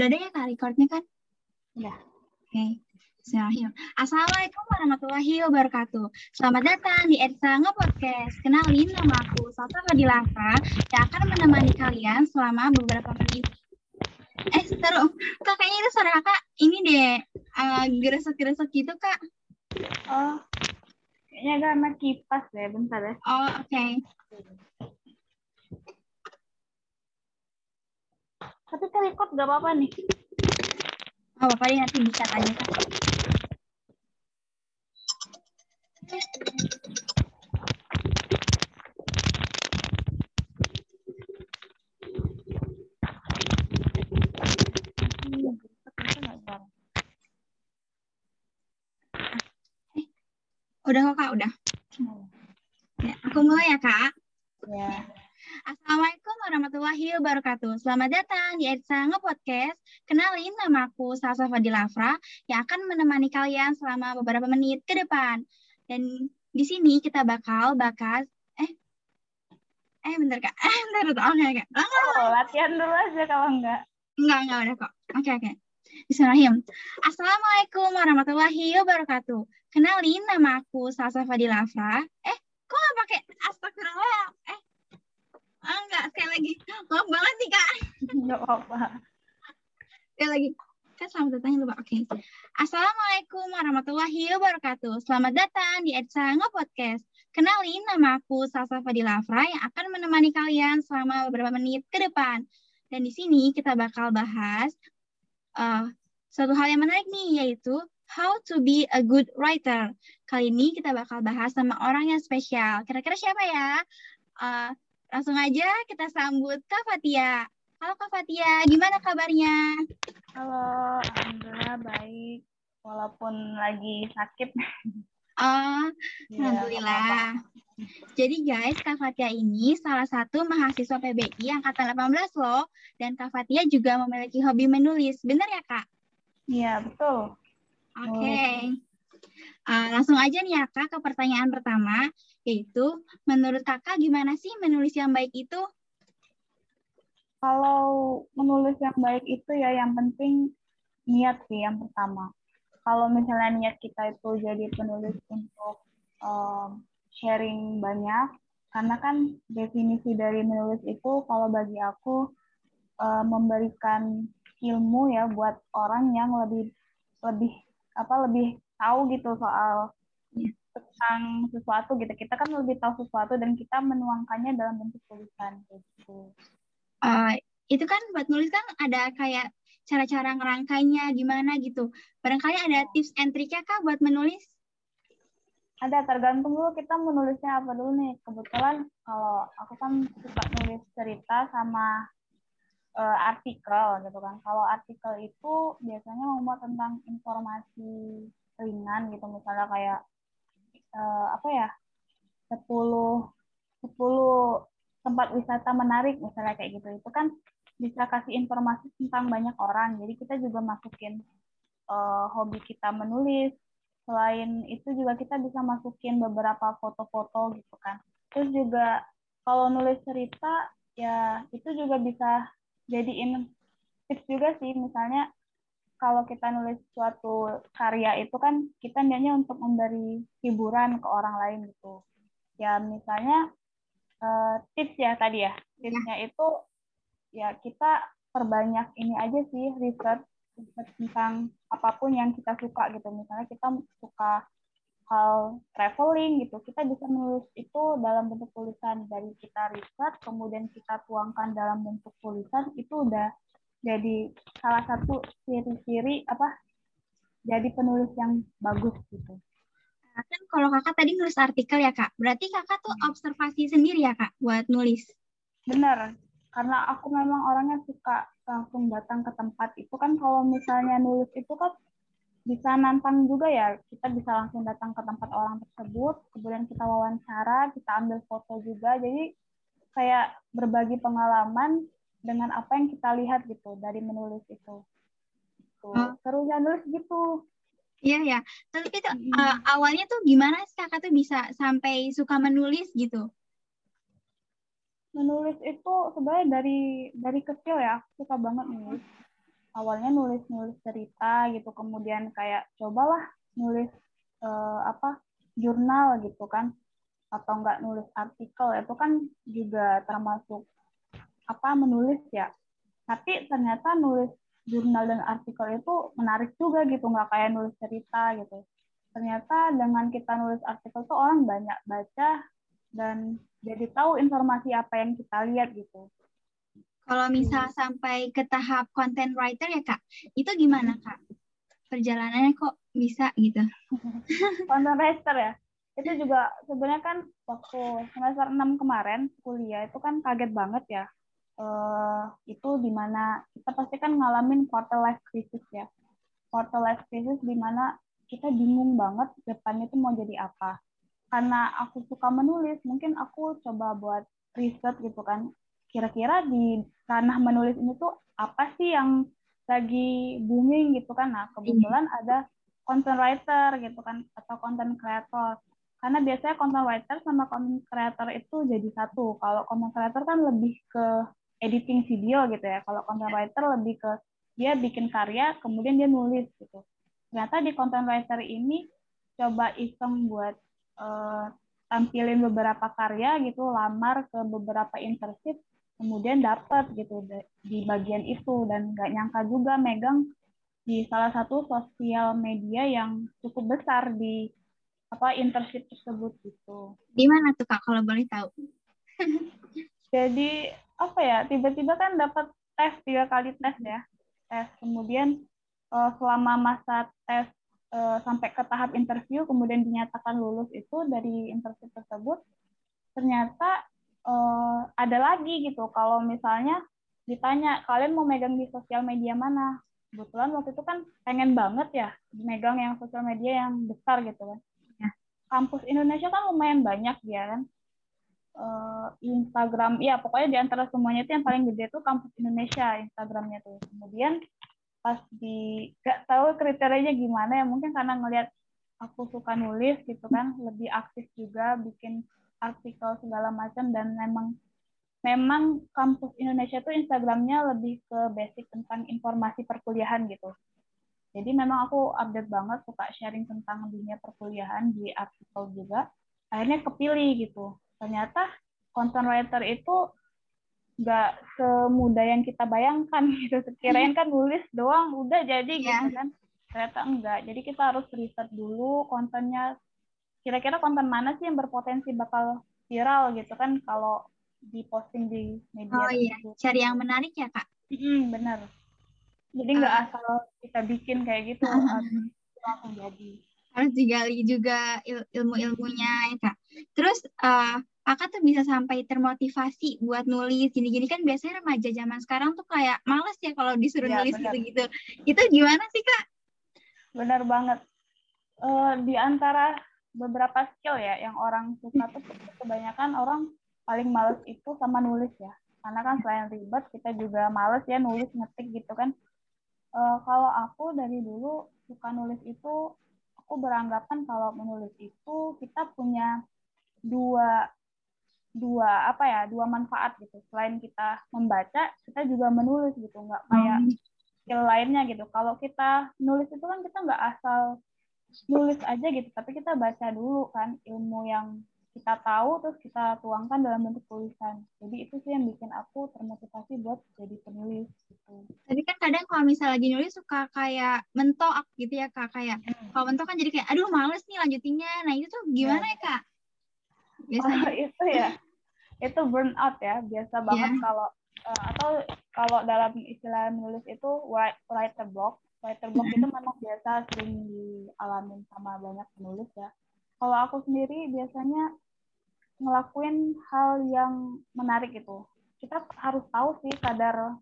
Udah ada ya kak recordnya kan? Ya. Oke. Okay. Bismillahirrahmanirrahim. Assalamualaikum warahmatullahi wabarakatuh. Selamat datang di Edsa Podcast. Kenalin nama aku Salsa Fadilaka yang akan menemani kalian selama beberapa menit. Eh, seru. Kak, kayaknya itu suara kakak ini deh, uh, geresek-geresek gitu, Kak. Oh, kayaknya karena kipas deh, bentar ya. Oh, oke. Okay. Tapi kan ikut gak apa-apa nih. Oh, apa-apa deh nanti bisa aja kan. Udah kok kak, udah. Ya, aku mulai ya kak. Ya. Assalamualaikum warahmatullahi wabarakatuh. Selamat datang di Edsa Podcast. Kenalin nama aku Salsa Fadilafra yang akan menemani kalian selama beberapa menit ke depan. Dan di sini kita bakal bakas eh eh bentar kak eh bentar oke okay, oke oh, latihan dulu aja kalau enggak enggak enggak udah kok oke okay, oke okay. Bismillahirrahmanirrahim. Assalamualaikum warahmatullahi wabarakatuh. Kenalin nama aku Salsa Fadilafra. Eh, kok nggak pakai astagfirullah? Eh, ah, enggak, sekali lagi. Maaf banget nih, Kak. Enggak apa-apa. Sekali lagi. Kan selamat datang lupa. Oke. Okay. Assalamualaikum warahmatullahi wabarakatuh. Selamat datang di Edsa Podcast. Kenalin nama aku Salsa Fadilafra yang akan menemani kalian selama beberapa menit ke depan. Dan di sini kita bakal bahas uh, suatu hal yang menarik nih, yaitu how to be a good writer. Kali ini kita bakal bahas sama orang yang spesial. Kira-kira siapa ya? Uh, langsung aja kita sambut Kak Fatia. Halo Kak Fatia, gimana kabarnya? Halo, Alhamdulillah baik. Walaupun lagi sakit. Oh, ya, Alhamdulillah. Jadi guys, Kak Fatia ini salah satu mahasiswa PBI angkatan 18 loh. Dan Kak Fatia juga memiliki hobi menulis. Benar ya Kak? Iya, betul. Oke. Okay. Uh, langsung aja nih ya Kak ke pertanyaan pertama. Yaitu, menurut Kakak gimana sih menulis yang baik itu? Kalau menulis yang baik itu ya yang penting niat sih yang pertama. Kalau misalnya niat kita itu jadi penulis untuk um, sharing banyak, karena kan definisi dari menulis itu kalau bagi aku uh, memberikan ilmu ya buat orang yang lebih lebih apa lebih tahu gitu soal tentang sesuatu gitu. Kita kan lebih tahu sesuatu dan kita menuangkannya dalam bentuk tulisan gitu uh, itu kan buat nulis kan ada kayak cara-cara ngerangkainya gimana gitu. Barangkali ada tips and triknya kak buat menulis? Ada, tergantung dulu kita menulisnya apa dulu nih. Kebetulan kalau aku kan suka nulis cerita sama uh, artikel gitu kan. Kalau artikel itu biasanya memuat tentang informasi ringan gitu, misalnya kayak uh, apa ya, 10 10 tempat wisata menarik misalnya kayak gitu. Itu kan bisa kasih informasi tentang banyak orang. Jadi kita juga masukin uh, hobi kita menulis. Selain itu juga kita bisa masukin beberapa foto-foto gitu kan. Terus juga kalau nulis cerita ya itu juga bisa jadiin tips juga sih. Misalnya kalau kita nulis suatu karya itu kan kita niatnya untuk memberi hiburan ke orang lain gitu ya misalnya uh, tips ya tadi ya. Tipsnya ya. itu ya kita perbanyak ini aja sih research, research tentang apa pun yang kita suka gitu. Misalnya kita suka hal traveling gitu, kita bisa menulis itu dalam bentuk tulisan dari kita riset, kemudian kita tuangkan dalam bentuk tulisan itu udah jadi salah satu ciri-ciri apa jadi penulis yang bagus gitu. Kan kalau kakak tadi nulis artikel ya kak, berarti kakak tuh hmm. observasi sendiri ya kak buat nulis? Bener, karena aku memang orangnya suka langsung datang ke tempat itu. Kan kalau misalnya nulis itu kan bisa nantang juga ya. Kita bisa langsung datang ke tempat orang tersebut. Kemudian kita wawancara kita ambil foto juga. Jadi kayak berbagi pengalaman dengan apa yang kita lihat gitu dari menulis itu gitu. Oh. serunya nulis gitu Iya ya. Tapi itu hmm. uh, awalnya tuh gimana sih kakak tuh bisa sampai suka menulis gitu? Menulis itu sebenarnya dari dari kecil ya, aku suka banget nulis. awalnya nulis-nulis cerita gitu, kemudian kayak cobalah nulis uh, apa jurnal gitu kan, atau enggak nulis artikel itu kan juga termasuk apa menulis ya. Tapi ternyata nulis jurnal dan artikel itu menarik juga gitu, nggak kayak nulis cerita gitu. Ternyata dengan kita nulis artikel tuh orang banyak baca dan jadi tahu informasi apa yang kita lihat gitu. Kalau misal hmm. sampai ke tahap content writer ya kak, itu gimana kak? Perjalanannya kok bisa gitu? content writer ya, itu juga sebenarnya kan waktu semester 6 kemarin kuliah itu kan kaget banget ya. Uh, itu di mana kita pasti kan ngalamin quarter life crisis ya. Quarter life crisis di mana kita bingung banget depannya itu mau jadi apa. Karena aku suka menulis, mungkin aku coba buat riset gitu kan kira-kira di ranah menulis ini tuh apa sih yang lagi booming gitu kan nah kebetulan hmm. ada content writer gitu kan atau content creator karena biasanya content writer sama content creator itu jadi satu kalau content creator kan lebih ke editing video gitu ya kalau content writer lebih ke dia bikin karya kemudian dia nulis gitu ternyata di content writer ini coba iseng buat uh, tampilin beberapa karya gitu lamar ke beberapa internship kemudian dapat gitu di bagian itu dan nggak nyangka juga megang di salah satu sosial media yang cukup besar di apa internship tersebut gitu. Di mana tuh kak kalau boleh tahu? Jadi apa ya tiba-tiba kan dapat tes tiga kali tes ya. Tes kemudian uh, selama masa tes uh, sampai ke tahap interview kemudian dinyatakan lulus itu dari internship tersebut ternyata uh, ada lagi gitu. Kalau misalnya ditanya kalian mau megang di sosial media mana? Kebetulan waktu itu kan pengen banget ya megang yang sosial media yang besar gitu kan. Ya. kampus Indonesia kan lumayan banyak dia kan uh, Instagram ya pokoknya di antara semuanya itu yang paling gede tuh kampus Indonesia Instagramnya tuh kemudian pas di gak tahu kriterianya gimana ya mungkin karena ngelihat aku suka nulis gitu kan lebih aktif juga bikin artikel segala macam dan memang memang kampus Indonesia itu Instagramnya lebih ke basic tentang informasi perkuliahan gitu. Jadi memang aku update banget suka sharing tentang dunia perkuliahan di artikel juga. Akhirnya kepilih gitu. Ternyata content writer itu nggak semudah yang kita bayangkan gitu. Sekirain kan nulis doang udah jadi yeah. gitu kan. Ternyata enggak. Jadi kita harus riset dulu kontennya kira-kira konten mana sih yang berpotensi bakal viral gitu kan kalau diposting di media oh iya cari yang menarik ya kak hmm, benar jadi nggak uh, asal kita bikin kayak gitu uh, langsung jadi harus digali juga il ilmu-ilmunya ya kak terus uh, kakak tuh bisa sampai termotivasi buat nulis gini-gini. Kan biasanya remaja zaman sekarang tuh kayak males ya kalau disuruh ya, nulis gitu-gitu. Itu gimana sih kak? Benar banget. Uh, di antara beberapa skill ya yang orang suka tuh kebanyakan orang paling males itu sama nulis ya. Karena kan selain ribet kita juga males ya nulis ngetik gitu kan. Uh, kalau aku dari dulu suka nulis itu aku beranggapan kalau menulis itu kita punya dua dua apa ya dua manfaat gitu. Selain kita membaca kita juga menulis gitu. Nggak kayak hmm. skill lainnya gitu. Kalau kita nulis itu kan kita nggak asal nulis aja gitu. Tapi kita baca dulu kan ilmu yang kita tahu terus kita tuangkan dalam bentuk tulisan. Jadi itu sih yang bikin aku termotivasi buat jadi penulis gitu. Tapi kan kadang kalau misalnya lagi nulis suka kayak mentok gitu ya kak. Kayak hmm. kalau mentok kan jadi kayak aduh males nih lanjutinnya. Nah itu tuh gimana ya, ya kak biasanya oh, itu ya itu burn out ya biasa banget yeah. kalau uh, atau kalau dalam istilah menulis itu write a block writer block itu memang biasa sering dialami sama banyak penulis ya. Kalau aku sendiri biasanya ngelakuin hal yang menarik itu. Kita harus tahu sih kadar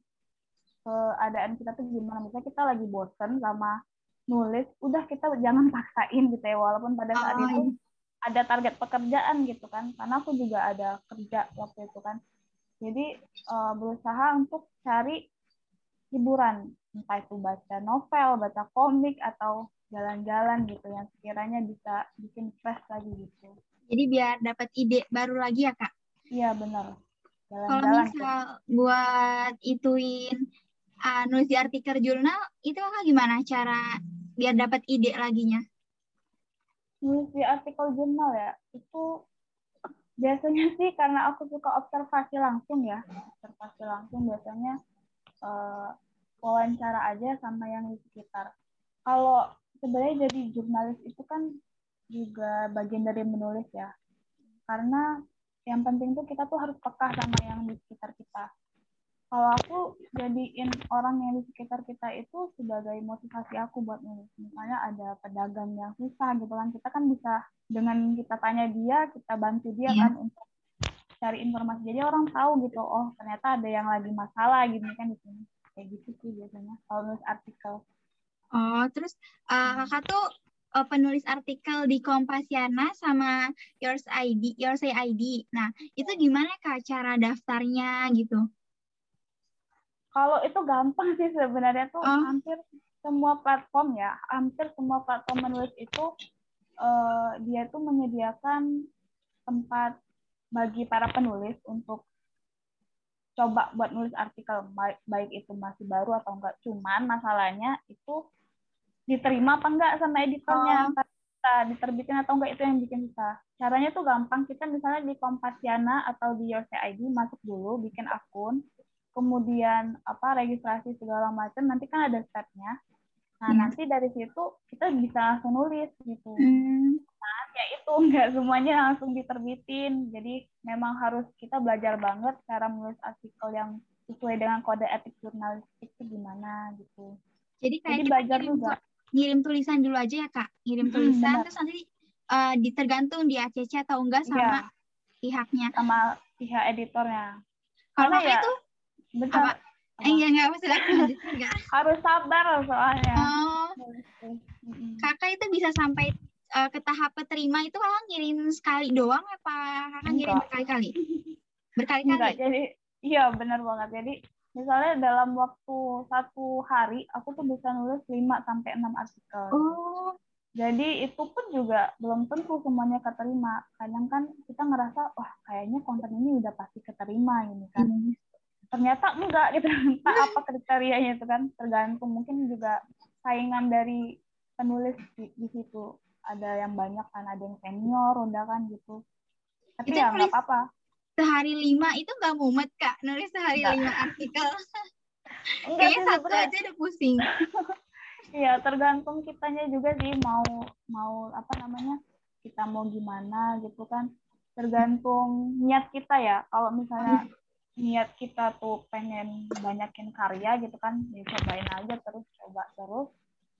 keadaan kita tuh gimana. Misalnya kita lagi bosen sama nulis, udah kita jangan paksain gitu ya. Walaupun pada saat oh, itu iya. Ada target pekerjaan gitu kan. Karena aku juga ada kerja waktu itu kan. Jadi uh, berusaha untuk cari hiburan entah itu baca novel, baca komik atau jalan-jalan gitu yang sekiranya bisa bikin fresh lagi gitu. Jadi biar dapat ide baru lagi ya kak? Iya benar. Kalau misal buat ituin uh, nulis di artikel jurnal itu kakak gimana cara biar dapat ide laginya? Di artikel jurnal ya, itu biasanya sih karena aku suka observasi langsung ya, observasi langsung biasanya uh, wawancara aja sama yang di sekitar. Kalau sebenarnya jadi jurnalis itu kan juga bagian dari menulis ya, karena yang penting tuh kita tuh harus peka sama yang di sekitar kita kalau aku jadiin orang yang di sekitar kita itu sebagai motivasi aku buat nulis. Misalnya ada pedagang yang susah gitu kan kita kan bisa dengan kita tanya dia kita bantu dia yeah. kan untuk cari informasi. Jadi orang tahu gitu oh ternyata ada yang lagi masalah gitu kan di sini. Kayak gitu sih biasanya kalau nulis artikel. Oh terus uh, kakak tuh uh, penulis artikel di Kompasiana sama Yours ID Yours ID nah itu gimana kak cara daftarnya gitu kalau itu gampang sih sebenarnya tuh oh. hampir semua platform ya, hampir semua platform menulis itu uh, dia tuh menyediakan tempat bagi para penulis untuk coba buat nulis artikel baik, baik itu masih baru atau enggak. Cuman masalahnya itu diterima apa enggak sama editornya. Oh. Kita diterbitin atau enggak itu yang bikin susah. Caranya tuh gampang. Kita misalnya di Kompasiana atau di Your ID masuk dulu, bikin akun kemudian apa registrasi segala macam nanti kan ada stepnya. Nah hmm. nanti dari situ kita bisa langsung nulis gitu. Hmm. nah ya itu nggak semuanya langsung diterbitin. Jadi memang harus kita belajar banget cara menulis artikel yang sesuai dengan kode etik jurnalistik itu gimana gitu. Jadi kayak jadi belajar ngirim, juga. ngirim tulisan dulu aja ya kak. Ngirim tulisan hmm, terus nanti uh, ditergantung di ACC atau enggak sama ya. pihaknya. Sama pihak editornya. Kalau ya, itu Betul. Apa? Eh, iya nggak maksud aku Harus sabar soalnya. Oh. Kakak itu bisa sampai uh, ke tahap keterima itu kakak ngirim sekali doang apa kakak ngirim berkali-kali? Berkali-kali. Enggak, jadi iya benar banget. Jadi misalnya dalam waktu satu hari aku tuh bisa nulis 5 sampai enam artikel. Oh. Jadi itu pun juga belum tentu semuanya keterima. Kadang kan kita ngerasa wah kayaknya konten ini udah pasti keterima ini kan. Hmm ternyata enggak gitu entah apa kriterianya itu kan tergantung mungkin juga saingan dari penulis di, di situ ada yang banyak kan ada yang senior udah kan gitu tapi itu ya nggak apa-apa sehari lima itu nggak mumet kak nulis sehari enggak. lima artikel kayaknya satu sebenernya. aja udah pusing Iya, tergantung kitanya juga sih mau mau apa namanya kita mau gimana gitu kan. Tergantung niat kita ya. Kalau misalnya niat kita tuh pengen banyakin karya gitu kan ya cobain aja terus coba terus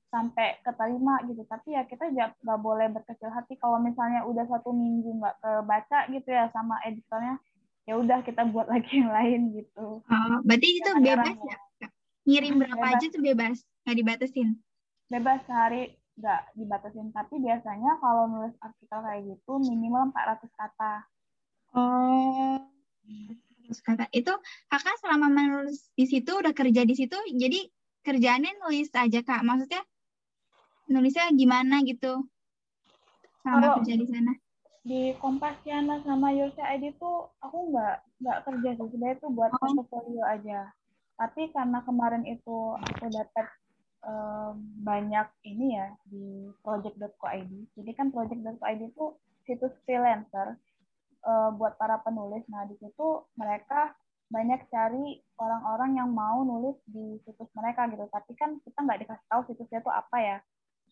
sampai keterima gitu. Tapi ya kita nggak boleh berkecil hati. Kalau misalnya udah satu minggu nggak kebaca gitu ya sama editornya ya udah kita buat lagi yang lain gitu. Oh, berarti itu bebas ya? Ngirim berapa bebas. aja tuh bebas? Nggak dibatasin? Bebas sehari nggak dibatasin. Tapi biasanya kalau nulis artikel kayak gitu minimal 400 kata terus kata itu kakak selama menulis di situ udah kerja di situ jadi kerjaannya nulis aja kak. Maksudnya nulisnya gimana gitu? Sama Kalau kerja di sana. di Kompasiana sama Yose ID tuh aku nggak nggak kerja sih. Sebenarnya tuh buat oh. portfolio aja. Tapi karena kemarin itu aku dapat um, banyak ini ya di project.co.id jadi kan project.co.id itu situs freelancer uh, buat para penulis. Nah, di situ mereka banyak cari orang-orang yang mau nulis di situs mereka gitu. Tapi kan kita nggak dikasih tahu situsnya itu apa ya.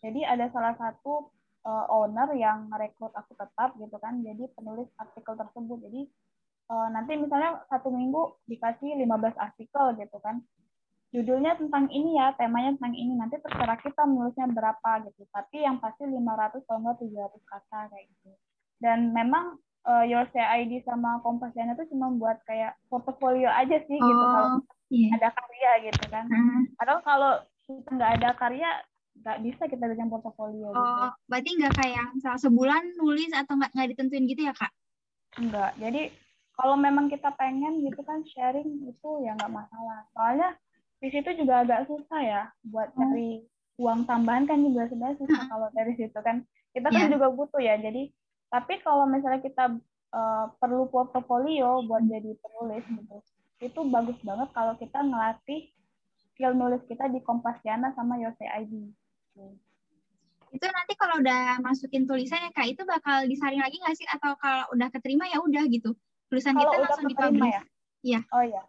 Jadi ada salah satu uh, owner yang rekrut aku tetap gitu kan. Jadi penulis artikel tersebut. Jadi uh, nanti misalnya satu minggu dikasih 15 artikel gitu kan. Judulnya tentang ini ya, temanya tentang ini. Nanti terserah kita menulisnya berapa gitu. Tapi yang pasti 500 atau enggak 700 kata kayak gitu. Dan memang uh, Your ID sama Kompasiana itu cuma buat kayak portofolio aja sih gitu, oh, gitu kalau yeah. ada karya gitu kan. Hmm. Padahal kalau kita nggak ada karya nggak bisa kita bikin portofolio. Gitu. Oh, gitu. berarti nggak kayak salah sebulan nulis atau nggak nggak ditentuin gitu ya kak? Enggak. Jadi kalau memang kita pengen gitu kan sharing itu ya nggak masalah. Soalnya di situ juga agak susah ya buat oh. cari uang tambahan kan juga sebenarnya susah kalau dari situ kan. Kita kan yeah. juga butuh ya. Jadi tapi kalau misalnya kita uh, perlu portofolio buat jadi penulis gitu, itu bagus banget kalau kita ngelatih skill nulis kita di Kompasiana sama Yose ID. Itu nanti kalau udah masukin tulisannya kak itu bakal disaring lagi nggak sih atau kalau udah keterima ya udah gitu tulisan kalau kita udah langsung keterima dipublish? ya? Iya. Oh iya.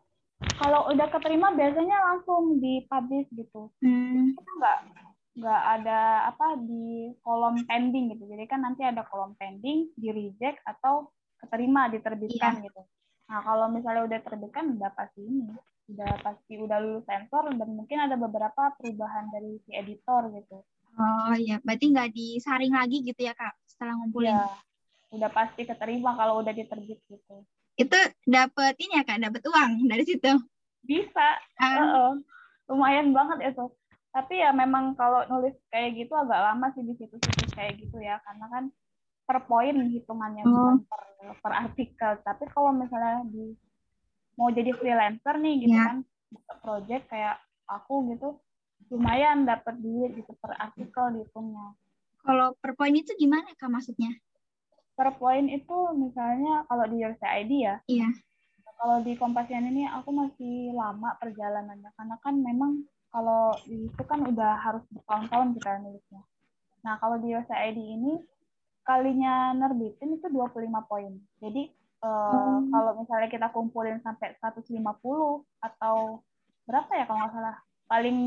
Kalau udah keterima biasanya langsung dipublish gitu. Hmm. Kita nggak nggak ada apa di kolom pending gitu. Jadi kan nanti ada kolom pending, di reject atau keterima diterbitkan gitu. Nah kalau misalnya udah terbitkan udah pasti ini, udah pasti udah lulus sensor dan mungkin ada beberapa perubahan dari si editor gitu. Oh iya, berarti nggak disaring lagi gitu ya kak setelah ngumpulin? Ya, udah pasti keterima kalau udah diterbit gitu. Itu dapet ini ya kak, dapet uang dari situ? Bisa, Ah, Heeh. lumayan banget itu. Tapi ya memang kalau nulis kayak gitu agak lama sih di situs-situs kayak gitu ya, karena kan per poin hitungannya Oh. bukan per, per artikel. Tapi kalau misalnya di mau jadi freelancer nih gitu Ya. kan, buka project kayak aku gitu, lumayan dapat duit gitu per artikel dihitungnya. kalau per poin itu gimana kak maksudnya? Per poin itu misalnya kalau di ID ya, Iya. kalau di Kompasian ini aku masih lama perjalanannya karena kan memang kalau di itu kan udah harus bertahun-tahun kita nulisnya. Nah, kalau di Yosa ID ini kalinya nerbitin itu 25 poin. Jadi eh, Oh. kalau misalnya kita kumpulin sampai 150 atau berapa ya kalau nggak salah? Paling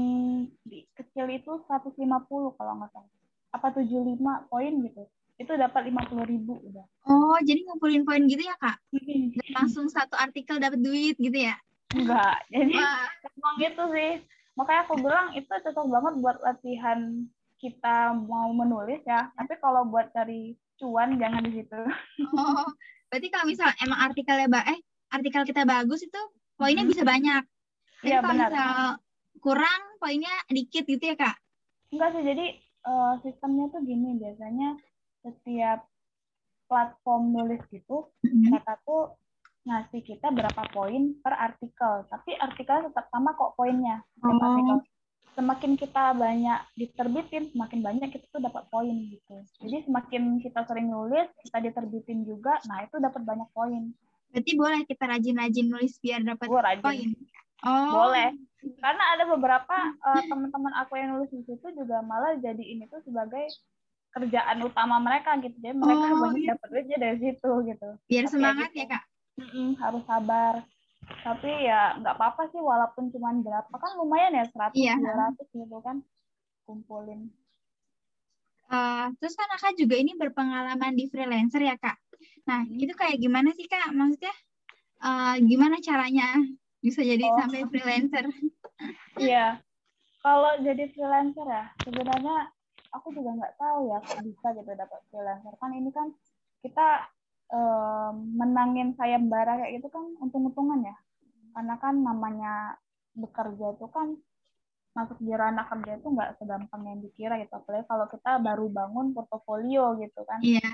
di, kecil itu 150 kalau nggak salah. Apa 75 poin gitu. Itu dapat 50 ribu udah. Oh, jadi ngumpulin poin gitu ya kak? Dan langsung satu artikel dapat duit gitu ya? Enggak. Jadi emang gitu sih makanya aku bilang itu cocok banget buat latihan kita mau menulis ya tapi kalau buat cari cuan jangan di situ oh, berarti kalau misal emang artikelnya ba eh artikel kita bagus itu poinnya Mhm. bisa banyak. Tapi Iya, kalau benar. misal kurang poinnya dikit gitu ya kak? enggak sih jadi eh, sistemnya tuh gini biasanya setiap platform nulis gitu Mhm. mereka tuh ngasih kita berapa poin per artikel tapi artikelnya tetap sama kok poinnya Oh. artikel semakin kita banyak diterbitin semakin banyak kita tuh dapat poin gitu jadi semakin kita sering nulis kita diterbitin juga nah itu dapat banyak poin Berarti boleh kita rajin-rajin nulis biar dapat poin. Oh, boleh karena ada beberapa eh, teman-teman aku yang nulis di situ juga malah jadi ini tuh sebagai kerjaan utama mereka gitu jadi mereka Oh, banyak iya. dapat duitnya dari situ gitu Biar Tapi ya semangat gitu. ya kak? Mm-mm, harus sabar. Tapi ya nggak apa-apa sih walaupun cuma berapa kan lumayan ya 100 Iya. 200 gitu kan kumpulin. Eh, terus kan kakak juga ini berpengalaman di freelancer ya kak. Nah itu kayak gimana sih kak? Maksudnya eh, gimana caranya bisa jadi Oh. sampai freelancer? Iya. Kalau jadi freelancer ya sebenarnya aku juga nggak tahu ya kok bisa gitu dapat freelancer kan ini kan kita em, menangin sayembara kayak gitu kan untung-untungan ya. Karena kan namanya bekerja itu kan masuk di ranah kerja itu nggak segampang yang dikira gitu. Apalagi kalau kita baru bangun portofolio gitu kan. Iya.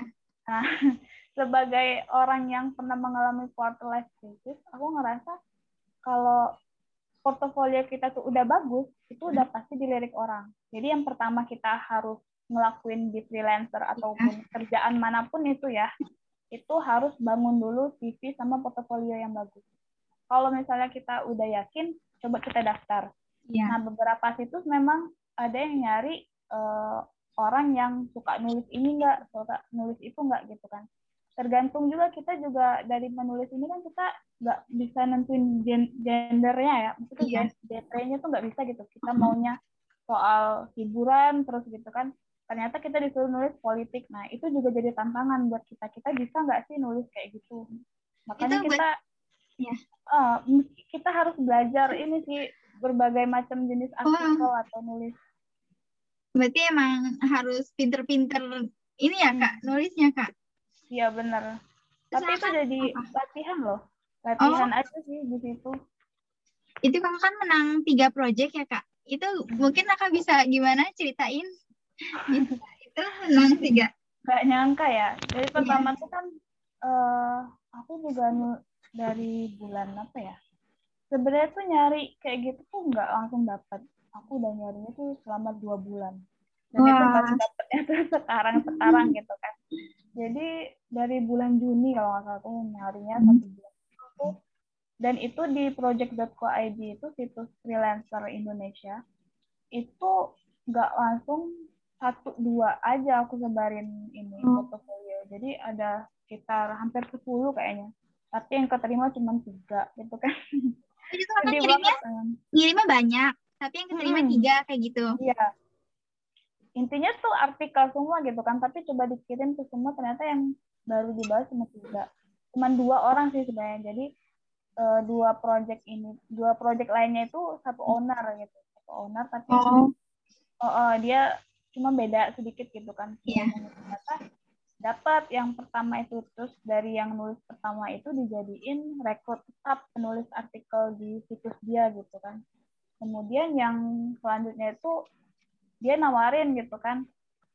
Nah, sebagai orang yang pernah mengalami quarter life crisis, aku ngerasa kalau portofolio kita tuh udah bagus, itu udah pasti dilirik orang. Jadi yang pertama kita harus ngelakuin di freelancer ataupun kerjaan mana pun itu ya, itu harus bangun dulu CV sama portofolio yang bagus. Kalau misalnya kita udah yakin, coba kita daftar. Iya. Nah, beberapa situs memang ada yang nyari eh, orang yang suka nulis ini enggak, suka nulis itu enggak gitu kan. Tergantung juga kita juga dari menulis ini kan kita nggak bisa nentuin gen- gendernya ya. Maksudnya Iya. gen- genrenya tuh nggak bisa gitu. Kita maunya soal hiburan terus gitu kan. Ternyata kita disuruh nulis politik. Nah, itu juga jadi tantangan buat kita. Kita bisa nggak sih nulis kayak gitu? Makanya Itu kita Iya. eh, kita harus belajar ini sih berbagai macam jenis artikel atau nulis. Berarti emang harus pinter-pinter ini ya kak, nulisnya kak. Iya. Terus Tapi itu jadi apa? latihan loh. Latihan aja sih di situ. Itu kakak kan menang tiga project ya kak. Itu mungkin kakak bisa gimana ceritain? Itu, itu tiga. Gak nyangka ya. Dari Iya. pertama tuh kan eh aku juga dari bulan apa ya? Sebenarnya tuh nyari kayak gitu tuh nggak langsung dapat. Aku udah nyarinya tuh selama dua bulan. Dan itu Wah. baru dapetnya tuh sekarang-sekarang gitu kan. Jadi dari bulan Juni kalau nggak salah tuh nyarinya satu bulan. Aku dan itu di project.co.id itu situs freelancer Indonesia itu nggak langsung satu dua aja aku sebarin ini hmm. portofolio. Jadi ada sekitar hampir 10 kayaknya. Tapi yang keterima cuma tiga gitu kan. Itu kan ngirimnya kan. ngirimnya banyak tapi yang keterima hmm. tiga kayak gitu. Iya. Intinya tuh artikel semua gitu kan tapi coba dikirim ke semua ternyata yang baru dibahas cuma tiga. Cuma dua orang sih sebenarnya. Jadi uh, dua project ini dua project lainnya itu satu owner gitu. Satu owner tapi oh. Oh, oh, dia cuma beda sedikit gitu kan yeah. ternyata dapat yang pertama itu terus dari yang nulis pertama itu dijadiin rekrut tetap penulis artikel di situs dia gitu kan kemudian yang selanjutnya itu dia nawarin gitu kan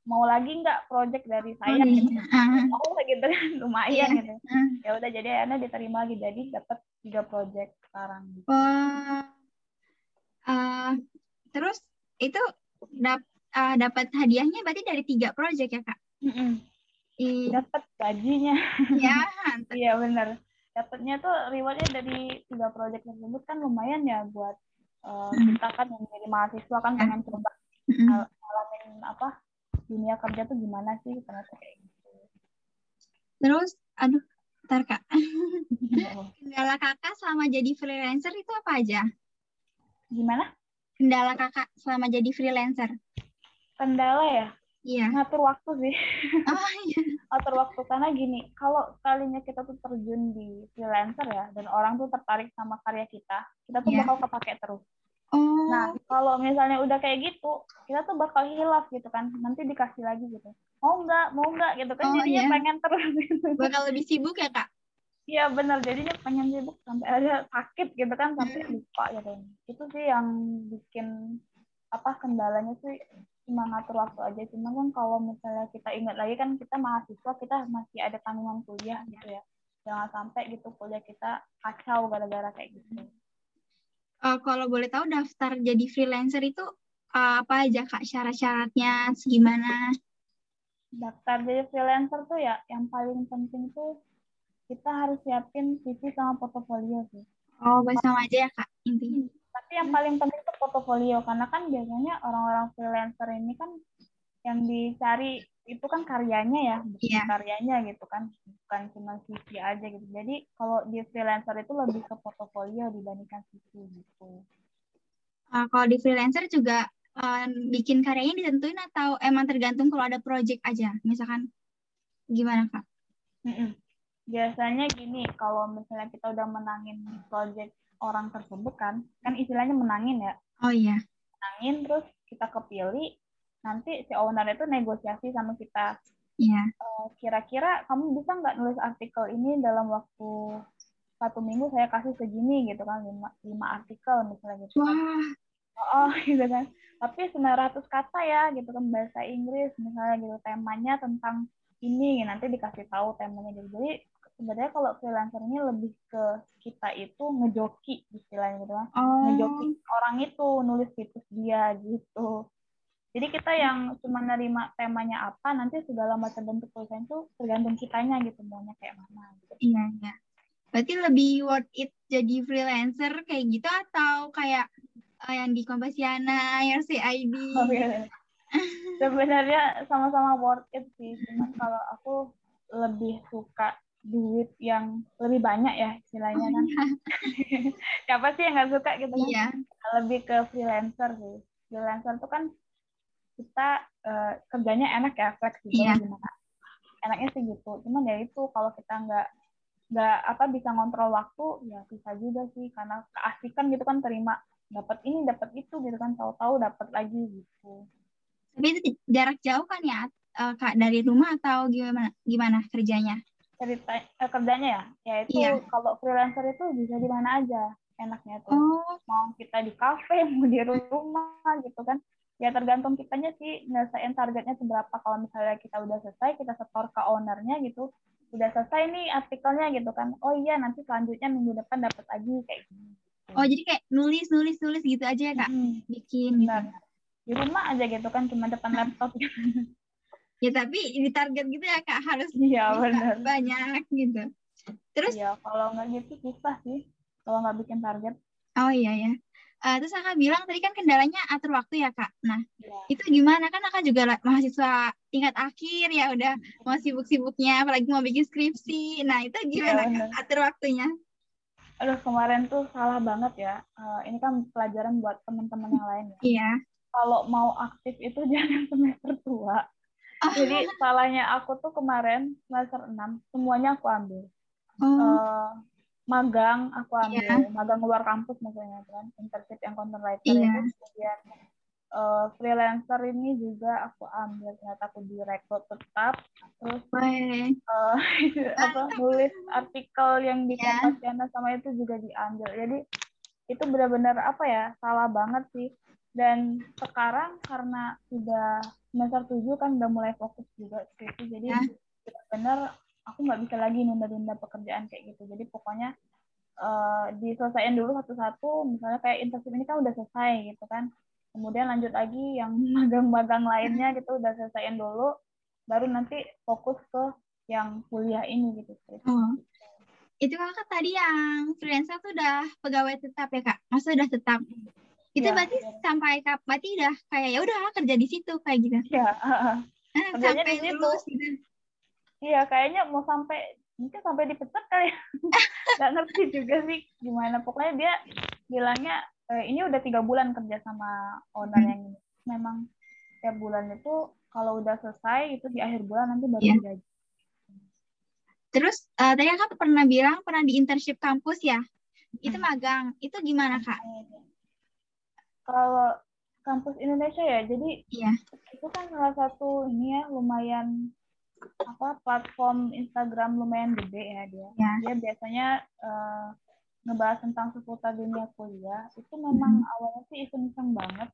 mau lagi nggak project dari saya oh, gitu uh. mau gitu kan lumayan yeah. gitu uh. ya udah jadi akhirnya diterima lagi jadi dapat tiga project sekarang gitu. uh, uh, terus itu dap uh, dapat hadiahnya berarti dari tiga project ya kak? Mm -mm. dapat gajinya. Ya iya benar. Dapatnya tuh rewardnya dari tiga project tersebut kan lumayan ya buat uh, kita kan yang jadi mahasiswa kan pengen coba uh, apa dunia kerja tuh gimana sih ternyata kayak gitu. Terus aduh ntar kak. Kendala kakak selama jadi freelancer itu apa aja? Gimana? Kendala kakak selama jadi freelancer kendala ya Iya. Ngatur waktu sih. Oh iya. Ngatur waktu karena gini, kalau kalinya kita tuh terjun di freelancer ya, dan orang tuh tertarik sama karya kita, kita tuh yeah. bakal kepake terus. Oh. Nah, kalau misalnya udah kayak gitu, kita tuh bakal hilaf gitu kan. Nanti dikasih lagi gitu. Mau nggak, mau nggak gitu kan. Oh, jadinya iya. pengen terus gitu. Bakal lebih sibuk ya, Kak? Iya benar, jadinya pengen sibuk sampai ada sakit gitu kan, sampai hmm. lupa gitu. Itu sih yang bikin apa kendalanya sih cuma ngatur waktu aja. Cuma kan kalau misalnya kita ingat lagi kan kita mahasiswa, kita masih ada tanggungan kuliah gitu ya. Jangan sampai gitu kuliah kita kacau gara-gara kayak gitu uh, kalau boleh tahu daftar jadi freelancer itu uh, apa aja kak syarat-syaratnya segimana? Daftar jadi freelancer tuh ya yang paling penting tuh kita harus siapin CV sama portofolio sih. Oh, sama aja ya kak intinya. Tapi yang paling penting tuh portofolio karena kan biasanya orang-orang freelancer ini kan yang dicari itu kan karyanya ya, bukan yeah. karyanya gitu kan, bukan cuma CV aja gitu. Jadi kalau di freelancer itu lebih ke portofolio dibandingkan CV gitu. Uh, kalau di freelancer juga uh, bikin karyanya ditentuin atau emang tergantung kalau ada project aja, misalkan gimana kak? Mm -mm. Biasanya gini, kalau misalnya kita udah menangin project orang tersebut kan, kan istilahnya menangin ya. Oh iya. Menangin terus kita kepilih, nanti si owner itu negosiasi sama kita. Iya. Uh, kira-kira kamu bisa nggak nulis artikel ini dalam waktu satu minggu saya kasih segini gitu kan lima, lima artikel misalnya gitu. Kan. Wah. Oh, gitu kan. Tapi 900 kata ya gitu kan bahasa Inggris misalnya gitu temanya tentang ini nanti dikasih tahu temanya gitu. Jadi sebenarnya kalau freelancer ini lebih ke kita itu ngejoki istilahnya gitu kan. Oh. Ngejoki orang itu nulis situs dia gitu. Jadi kita yang cuma nerima temanya apa, nanti segala macam bentuk tulisan itu tergantung kitanya gitu, maunya kayak mana. Gitu. Iya, iya. Berarti lebih worth it jadi freelancer kayak gitu atau kayak uh, yang di Kompasiana, yang? Oh, iya. Sebenarnya sama-sama worth it sih, cuma kalau aku lebih suka duit yang lebih banyak ya istilahnya kan. Iya. Siapa sih yang nggak suka gitu kan? Iya. Lebih ke freelancer sih. Freelancer tuh kan kita uh, kerjanya enak ya fleksibel yeah. gimana enaknya sih gitu cuman ya itu kalau kita nggak nggak apa bisa ngontrol waktu ya bisa juga sih karena keasikan gitu kan terima dapat ini dapat itu gitu kan tahu-tahu dapat lagi gitu tapi itu jarak jauh kan ya uh, kak dari rumah atau gimana gimana kerjanya cerita uh, kerjanya ya ya itu iya. kalau freelancer itu bisa di mana aja enaknya tuh oh. mau kita di kafe mau di rumah gitu kan ya tergantung kitanya sih nyelesain targetnya seberapa kalau misalnya kita udah selesai kita setor ke ownernya gitu udah selesai nih artikelnya gitu kan oh iya nanti selanjutnya minggu depan dapat lagi kayak gini oh jadi kayak nulis nulis nulis gitu aja ya kak hmm. bikin Benar. gitu. di rumah aja gitu kan cuma depan laptop gitu. ya tapi di target gitu ya kak harus iya benar banyak gitu terus ya kalau nggak gitu susah sih kalau nggak bikin target. Oh iya ya. Uh, terus kakak bilang tadi kan kendalanya atur waktu ya kak. Nah ya. itu gimana kan kakak juga mahasiswa tingkat akhir ya udah mau sibuk-sibuknya apalagi mau bikin skripsi. Nah itu gimana ya, kak atur waktunya? Aduh kemarin tuh salah banget ya. Uh, ini kan pelajaran buat teman-teman yang lain ya. Iya. Kalau mau aktif itu jangan semester tua. Jadi salahnya aku tuh kemarin semester 6 semuanya aku ambil. Oh. Uh, magang aku ambil yeah. magang luar kampus maksudnya kan internship yang content writer yeah. itu kemudian uh, freelancer ini juga aku ambil ternyata aku direkrut tetap terus uh, apa nulis artikel yang di yeah. sama itu juga diambil jadi itu benar-benar apa ya salah banget sih dan sekarang karena sudah semester tujuh kan udah mulai fokus juga skripsi jadi yeah. benar aku nggak bisa lagi nunda-nunda pekerjaan kayak gitu. Jadi pokoknya uh, diselesaikan dulu satu-satu. Misalnya kayak internship ini kan udah selesai gitu kan. Kemudian lanjut lagi yang magang-magang lainnya gitu udah selesaiin dulu. Baru nanti fokus ke yang kuliah ini gitu oh. itu kakak tadi yang freelancer tuh udah pegawai tetap ya kak? Masa udah tetap itu ya, berarti ya. sampai kap berarti udah kayak ya udah kerja di situ kayak gitu ya uh, kerjanya di situ gitu. Iya, kayaknya mau sampai mungkin sampai dipecat kali ya. Gak ngerti juga sih gimana. Pokoknya dia bilangnya e, ini udah tiga bulan kerja sama owner hmm. yang ini. Memang tiap bulan itu kalau udah selesai itu di akhir bulan nanti baru yeah. gaji. Terus uh, tadi kakak pernah bilang pernah di internship kampus ya? Itu hmm. magang. Itu gimana kak? Kalau kampus Indonesia ya, jadi yeah. itu kan salah satu ini ya lumayan apa platform Instagram lumayan gede ya dia. Ya. Dia biasanya uh, ngebahas tentang seputar dunia kuliah. Itu memang hmm. awalnya sih iseng-iseng banget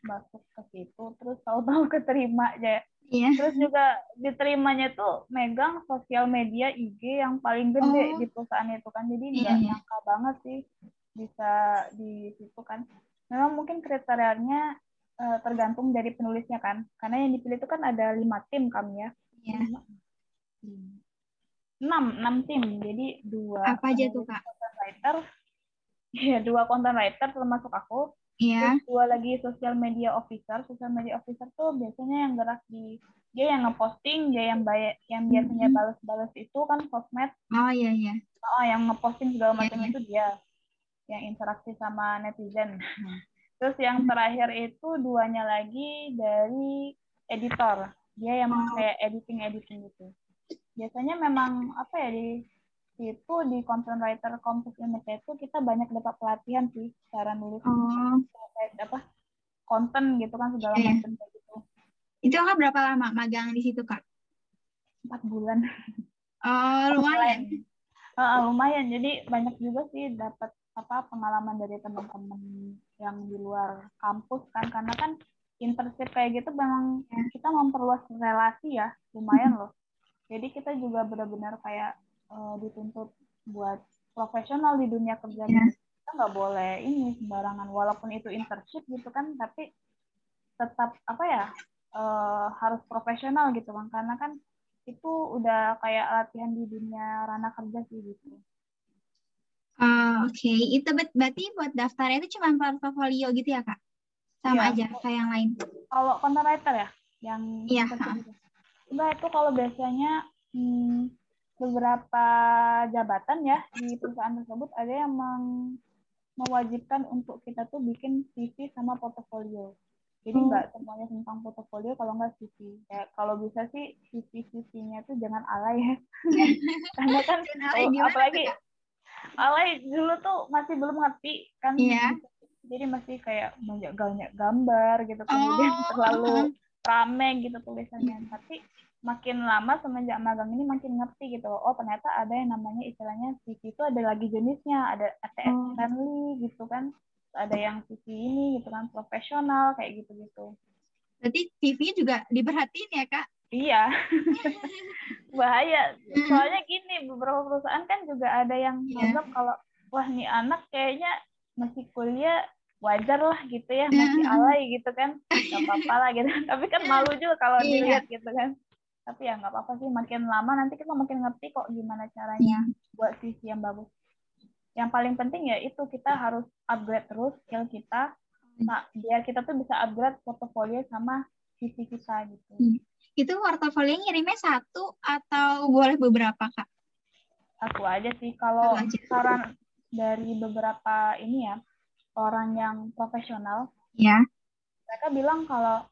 masuk ke situ, terus tahu-tahu keterima aja. Iya. Terus juga diterimanya tuh megang sosial media IG yang paling gede oh. di perusahaan itu kan. Jadi nggak iya, nyangka banget sih bisa di situ kan. Memang mungkin kriterianya uh, tergantung dari penulisnya kan. Karena yang dipilih itu kan ada lima tim kami ya ya. enam enam tim jadi dua apa aja tuh kak content writer ya dua content writer termasuk aku Iya. Terus dua lagi social media officer. Social media officer tuh biasanya yang gerak di dia yang ngeposting, dia yang bayar, yang biasanya mm-hmm. balas-balas itu kan sosmed. Oh iya iya. Oh yang ngeposting segala iya, macam yeah, itu dia, yang interaksi sama netizen. Terus yang terakhir itu duanya lagi dari editor. Dia yang oh. kayak editing editing gitu. Biasanya memang apa ya di situ di content writer kampus Indonesia itu kita banyak dapat pelatihan sih cara nulis oh. apa konten gitu kan segala yeah. macam kayak gitu. Itu kan berapa lama magang di situ kak? Empat bulan. Oh lumayan. Uh, lumayan. Jadi banyak juga sih dapat apa pengalaman dari teman-teman yang di luar kampus kan karena kan internship kayak gitu memang kita memperluas relasi ya lumayan loh jadi kita juga benar-benar kayak uh, dituntut buat profesional di dunia kerja yeah. kita nggak boleh ini sembarangan walaupun itu internship gitu kan tapi tetap apa ya uh, harus profesional gitu kan karena kan itu udah kayak latihan di dunia ranah kerja sih gitu. Uh, Oke, okay. itu berarti buat daftarnya itu cuma portfolio gitu ya kak? sama ya. aja kayak yang lain. Kalau content writer ya, yang iya. Udah itu kalau biasanya hmm, beberapa jabatan ya di perusahaan tersebut ada yang meng, mewajibkan untuk kita tuh bikin CV sama portofolio. Jadi hmm. nggak semuanya tentang portofolio kalau nggak CV. Kayak kalau bisa sih CV CV-nya tuh jangan alay ya. Karena kan oh, apalagi alay dulu tuh masih belum ngerti kan yeah jadi masih kayak banyak banyak gambar gitu kemudian oh. terlalu rame gitu tulisannya. Tapi makin lama semenjak magang ini makin ngerti gitu oh ternyata ada yang namanya istilahnya CV itu ada lagi jenisnya ada ATS oh. friendly gitu kan. Ada yang CV ini gitu kan profesional kayak gitu gitu berarti CV juga diperhatiin ya kak iya. Bahaya. Soalnya gini beberapa perusahaan kan juga ada yang yeah. kalau wah nih anak kayaknya masih kuliah wajar lah gitu ya masih alay gitu kan. Nggak apa-apa lah gitu. Tapi kan malu juga kalau iya. dilihat gitu kan. Tapi ya nggak apa-apa sih makin lama nanti kita makin ngerti kok gimana caranya iya. buat sisi yang bagus. Yang paling penting ya itu kita harus upgrade terus skill kita nah biar kita tuh bisa upgrade portofolio sama CV kita gitu. Hmm. Itu portofolio ngirimnya satu atau boleh beberapa, Kak? satu aja sih kalau aja. saran dari beberapa ini ya orang yang profesional Ya. mereka bilang kalau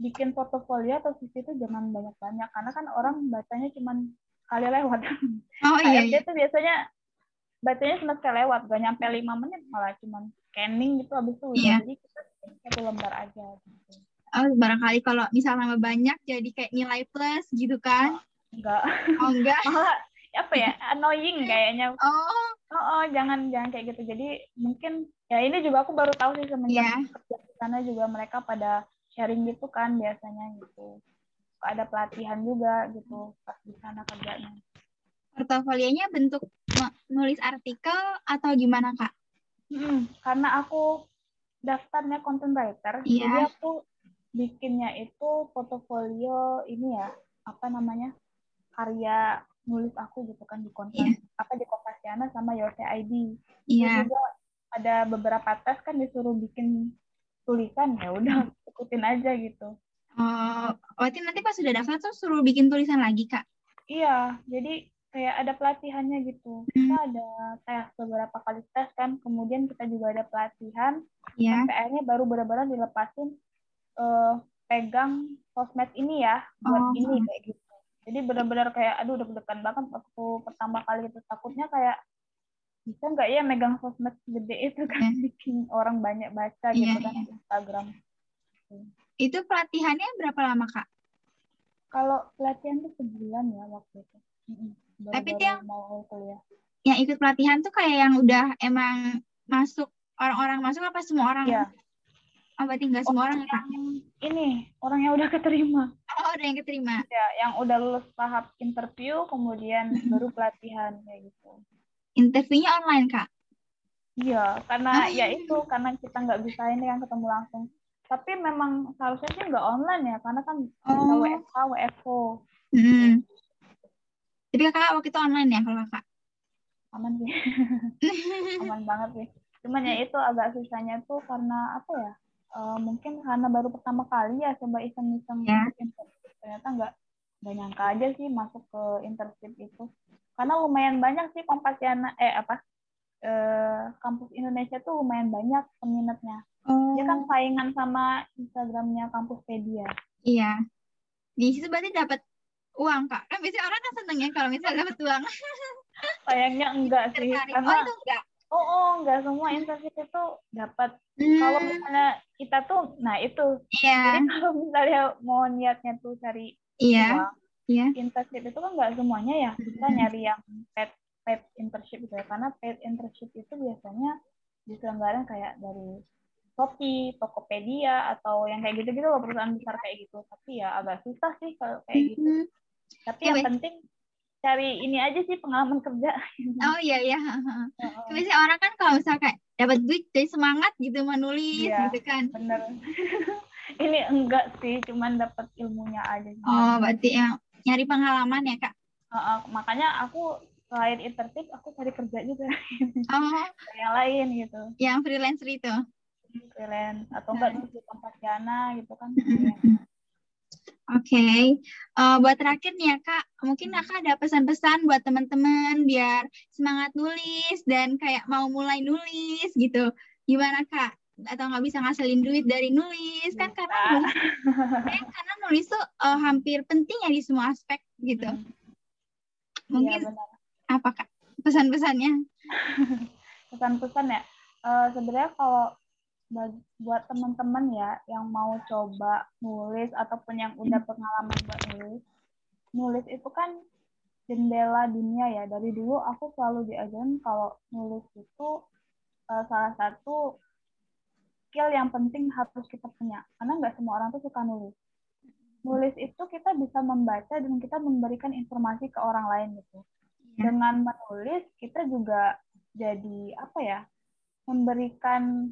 bikin portofolio atau CV itu jangan banyak-banyak karena kan orang bacanya cuma sekali lewat. Oh iya, iya. itu biasanya bacanya cuma sekali lewat, gak nyampe lima menit malah cuma scanning gitu habis itu udah. Iya. Jadi kita satu lembar aja gitu. Oh, barangkali kalau misal nama banyak jadi kayak nilai plus gitu kan? Enggak. Oh enggak. Malah apa ya annoying kayaknya. Oh, Oh, oh, jangan jangan kayak gitu. Jadi mungkin ya ini juga aku baru tahu sih semenjak Iya. kerja di sana juga mereka pada sharing gitu kan biasanya gitu. Suka Ada pelatihan juga gitu pas di sana kerjanya. portofolionya bentuk nulis artikel atau gimana, Kak? Mm, karena aku daftarnya content writer, Iya. jadi aku bikinnya itu portofolio ini ya, apa namanya? karya nulis aku gitu kan di konten Iya. apa di Kompasiana sama Your ID. Iya. juga ada beberapa tes kan disuruh bikin tulisan ya udah ikutin aja gitu. Oh, berarti nanti pas sudah daftar tuh suruh bikin tulisan lagi, Kak? Iya, jadi kayak ada pelatihannya gitu. Hmm. Kita ada tes beberapa kali tes kan, kemudian kita juga ada pelatihan sampai akhirnya baru benar-benar dilepasin eh, pegang sosmed ini ya buat Oh. ini kayak gitu. Jadi benar-benar kayak aduh deg-degan banget waktu pertama kali itu takutnya kayak bisa nggak ya megang sosmed gede itu kan Iya. bikin orang banyak baca Iya, gitu kan di Instagram. Itu pelatihannya berapa lama, Kak? Kalau pelatihan tuh sebulan ya waktu itu. Mm-mm. Tapi itu yang- mau kuliah. Yang ikut pelatihan tuh kayak yang udah emang masuk orang-orang masuk apa semua orang? Iya. Oh, berarti nggak semua orang ya, Kak? Yang ini orang yang udah keterima. Oh, udah yang keterima. Ya, yang udah lulus tahap interview, kemudian Mm-mm. baru pelatihan kayak gitu. Interviewnya online, Kak? Iya, karena Ah. ya itu karena kita nggak bisa ini kan ketemu langsung. Tapi memang seharusnya sih nggak online ya, karena kan Oh. WFH, WFO. Hmm. Tapi kakak waktu itu online ya kalau kakak? Aman sih, aman banget sih. Cuman ya itu agak susahnya tuh karena apa ya? Eh, mungkin karena baru pertama kali ya coba iseng-iseng Ya. internship. Ternyata nggak nggak nyangka aja sih masuk ke internship itu. Karena lumayan banyak sih Kompasiana eh apa? eh, kampus Indonesia tuh lumayan banyak peminatnya. Oh, Dia kan saingan sama Instagramnya Kampuspedia. iya. Di situ berarti dapat uang, Kak. Kan biasanya orang kan seneng ya kalau misalnya dapat uang. Sayangnya enggak sih, Tertarik. karena Oh, itu enggak. oh, oh enggak semua internship itu dapat. Hmm, Kalau misalnya kita tuh, nah itu. iya, Jadi kalau misalnya mau niatnya tuh cari iya, uang, iya. internship itu kan enggak semuanya ya. Kita nyari yang paid paid internship gitu ya, karena paid internship itu biasanya diselenggarakan kayak dari Shopee, Tokopedia, atau yang kayak gitu-gitu loh perusahaan besar kayak gitu. Tapi ya agak susah sih kalau kayak gitu. Hmm. Tapi Ya, yang penting cari ini aja sih pengalaman kerja. Oh iya iya. Biasanya orang kan kalau misalnya kayak dapat duit dari semangat gitu menulis Iya. gitu kan. bener ini enggak sih cuman dapat ilmunya aja sih. Oh, berarti yang nyari pengalaman ya, Kak. Heeh, makanya aku selain internship aku cari kerja juga Oh, yang lain gitu yang freelancer itu. freelance atau enggak di Kompasiana gitu kan Oke, Eh, buat terakhir nih ya Kak, mungkin Kakak ada pesan-pesan buat teman-teman biar semangat nulis dan kayak mau mulai nulis gitu. Gimana Kak? Atau nggak bisa ngasilin duit dari nulis kan karena Bisa. nulis, ya, karena nulis tuh eh, hampir penting ya di semua aspek gitu. Hmm, Mungkin iya benar apa Kak pesan-pesannya? pesan-pesan ya Eh, sebenarnya kalau buat teman-teman ya yang mau coba nulis ataupun yang udah pengalaman buat nulis. Nulis itu kan jendela dunia ya. Dari dulu aku selalu diajarin kalau nulis itu eh, salah satu skill yang penting harus kita punya. Karena nggak semua orang tuh suka nulis. Nulis itu kita bisa membaca dan kita memberikan informasi ke orang lain gitu. Iya. dengan menulis kita juga jadi apa ya memberikan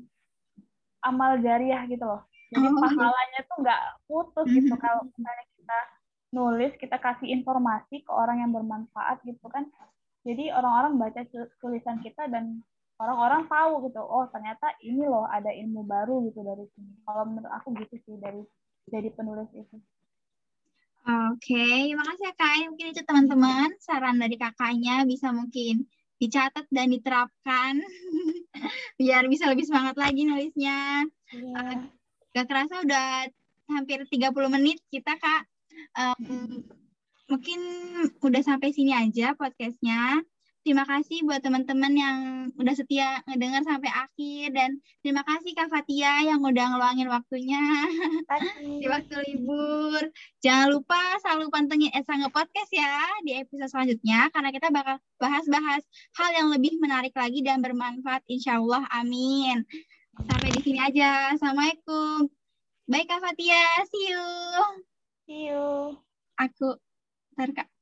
amal jariah gitu loh. Jadi Oh, pahalanya tuh nggak putus gitu. Kalau misalnya kita nulis kita kasih informasi ke orang yang bermanfaat gitu kan. Jadi orang-orang baca tulisan kita dan orang-orang tahu gitu oh ternyata ini loh ada ilmu baru gitu dari sini. Kalau menurut aku gitu sih dari jadi penulis itu. Oke, okay. makasih ya Kak. Mungkin itu teman-teman saran dari kakaknya bisa mungkin dicatat dan diterapkan biar bisa lebih semangat lagi nulisnya. Yeah. gak kerasa udah hampir 30 menit kita Kak. Um, mungkin udah sampai sini aja podcastnya. Terima kasih buat teman-teman yang udah setia ngedengar sampai akhir dan terima kasih Kak Fatia yang udah ngeluangin waktunya di waktu libur. Jangan lupa selalu pantengin Esa Nge-Podcast ya di episode selanjutnya karena kita bakal bahas-bahas hal yang lebih menarik lagi dan bermanfaat insya Allah. Amin. Sampai di sini aja. Assalamualaikum. Baik Kak Fatia, see you. See you. Aku, ntar Kak.